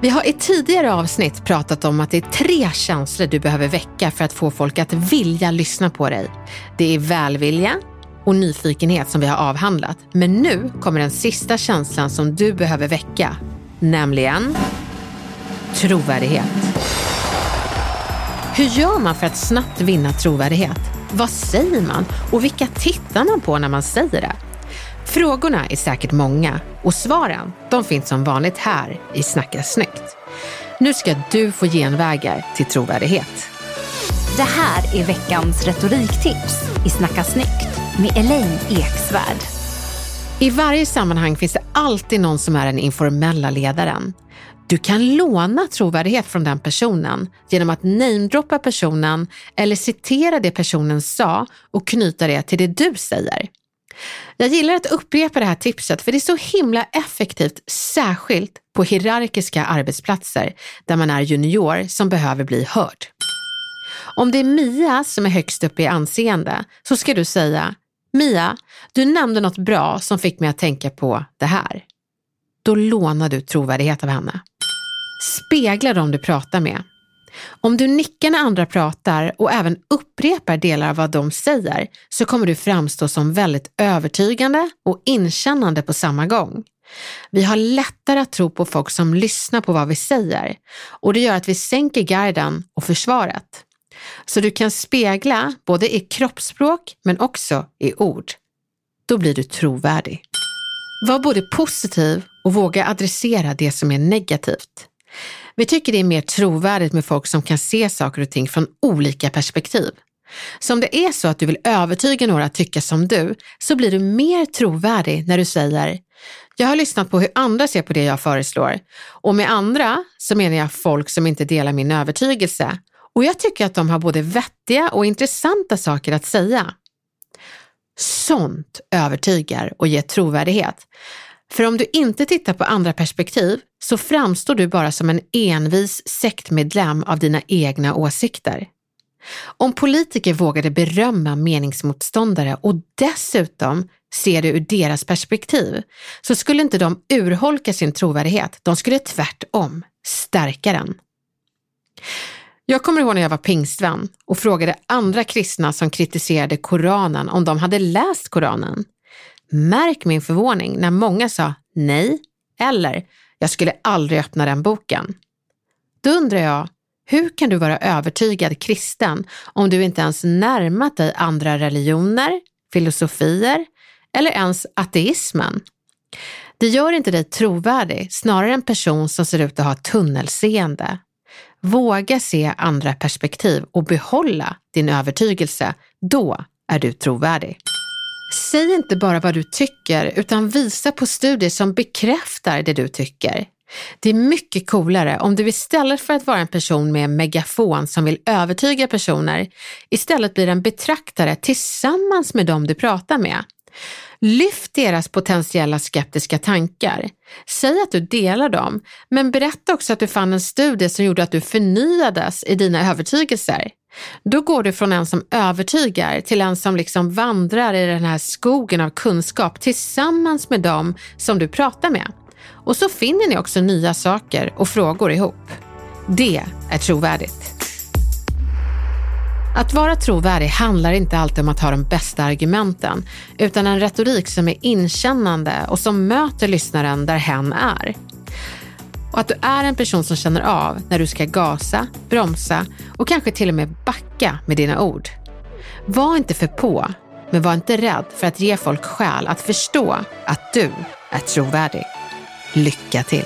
Vi har i tidigare avsnitt pratat om att det är tre känslor du behöver väcka för att få folk att vilja lyssna på dig. Det är välvilja och nyfikenhet som vi har avhandlat. Men nu kommer den sista känslan som du behöver väcka, nämligen trovärdighet. Hur gör man för att snabbt vinna trovärdighet? Vad säger man och vilka tittar man på när man säger det? Frågorna är säkert många och svaren de finns som vanligt här i Snacka snyggt. Nu ska du få genvägar till trovärdighet. Det här är veckans retoriktips i Snacka snyggt med Elaine Eksvärd. I varje sammanhang finns det alltid någon som är den informella ledaren. Du kan låna trovärdighet från den personen genom att namedroppa personen eller citera det personen sa och knyta det till det du säger. Jag gillar att upprepa det här tipset för det är så himla effektivt, särskilt på hierarkiska arbetsplatser där man är junior som behöver bli hörd. Om det är Mia som är högst upp i anseende så ska du säga Mia, du nämnde något bra som fick mig att tänka på det här. Då lånar du trovärdighet av henne. Spegla dem du pratar med. Om du nickar när andra pratar och även upprepar delar av vad de säger så kommer du framstå som väldigt övertygande och inkännande på samma gång. Vi har lättare att tro på folk som lyssnar på vad vi säger och det gör att vi sänker garden och försvaret. Så du kan spegla både i kroppsspråk men också i ord. Då blir du trovärdig. Var både positiv och våga adressera det som är negativt. Vi tycker det är mer trovärdigt med folk som kan se saker och ting från olika perspektiv. Så om det är så att du vill övertyga några att tycka som du, så blir du mer trovärdig när du säger jag har lyssnat på hur andra ser på det jag föreslår och med andra så menar jag folk som inte delar min övertygelse och jag tycker att de har både vettiga och intressanta saker att säga. Sånt övertygar och ger trovärdighet. För om du inte tittar på andra perspektiv så framstår du bara som en envis sektmedlem av dina egna åsikter. Om politiker vågade berömma meningsmotståndare och dessutom ser det ur deras perspektiv så skulle inte de urholka sin trovärdighet, de skulle tvärtom stärka den. Jag kommer ihåg när jag var pingstvän och frågade andra kristna som kritiserade Koranen om de hade läst Koranen. Märk min förvåning när många sa nej eller jag skulle aldrig öppna den boken. Då undrar jag, hur kan du vara övertygad kristen om du inte ens närmat dig andra religioner, filosofier eller ens ateismen? Det gör inte dig trovärdig, snarare en person som ser ut att ha tunnelseende. Våga se andra perspektiv och behålla din övertygelse. Då är du trovärdig. Säg inte bara vad du tycker utan visa på studier som bekräftar det du tycker. Det är mycket coolare om du istället för att vara en person med en megafon som vill övertyga personer istället blir en betraktare tillsammans med dem du pratar med. Lyft deras potentiella skeptiska tankar. Säg att du delar dem, men berätta också att du fann en studie som gjorde att du förnyades i dina övertygelser. Då går du från en som övertygar till en som liksom vandrar i den här skogen av kunskap tillsammans med dem som du pratar med. Och så finner ni också nya saker och frågor ihop. Det är trovärdigt. Att vara trovärdig handlar inte alltid om att ha de bästa argumenten, utan en retorik som är inkännande och som möter lyssnaren där hen är. Och att du är en person som känner av när du ska gasa, bromsa och kanske till och med backa med dina ord. Var inte för på, men var inte rädd för att ge folk skäl att förstå att du är trovärdig. Lycka till!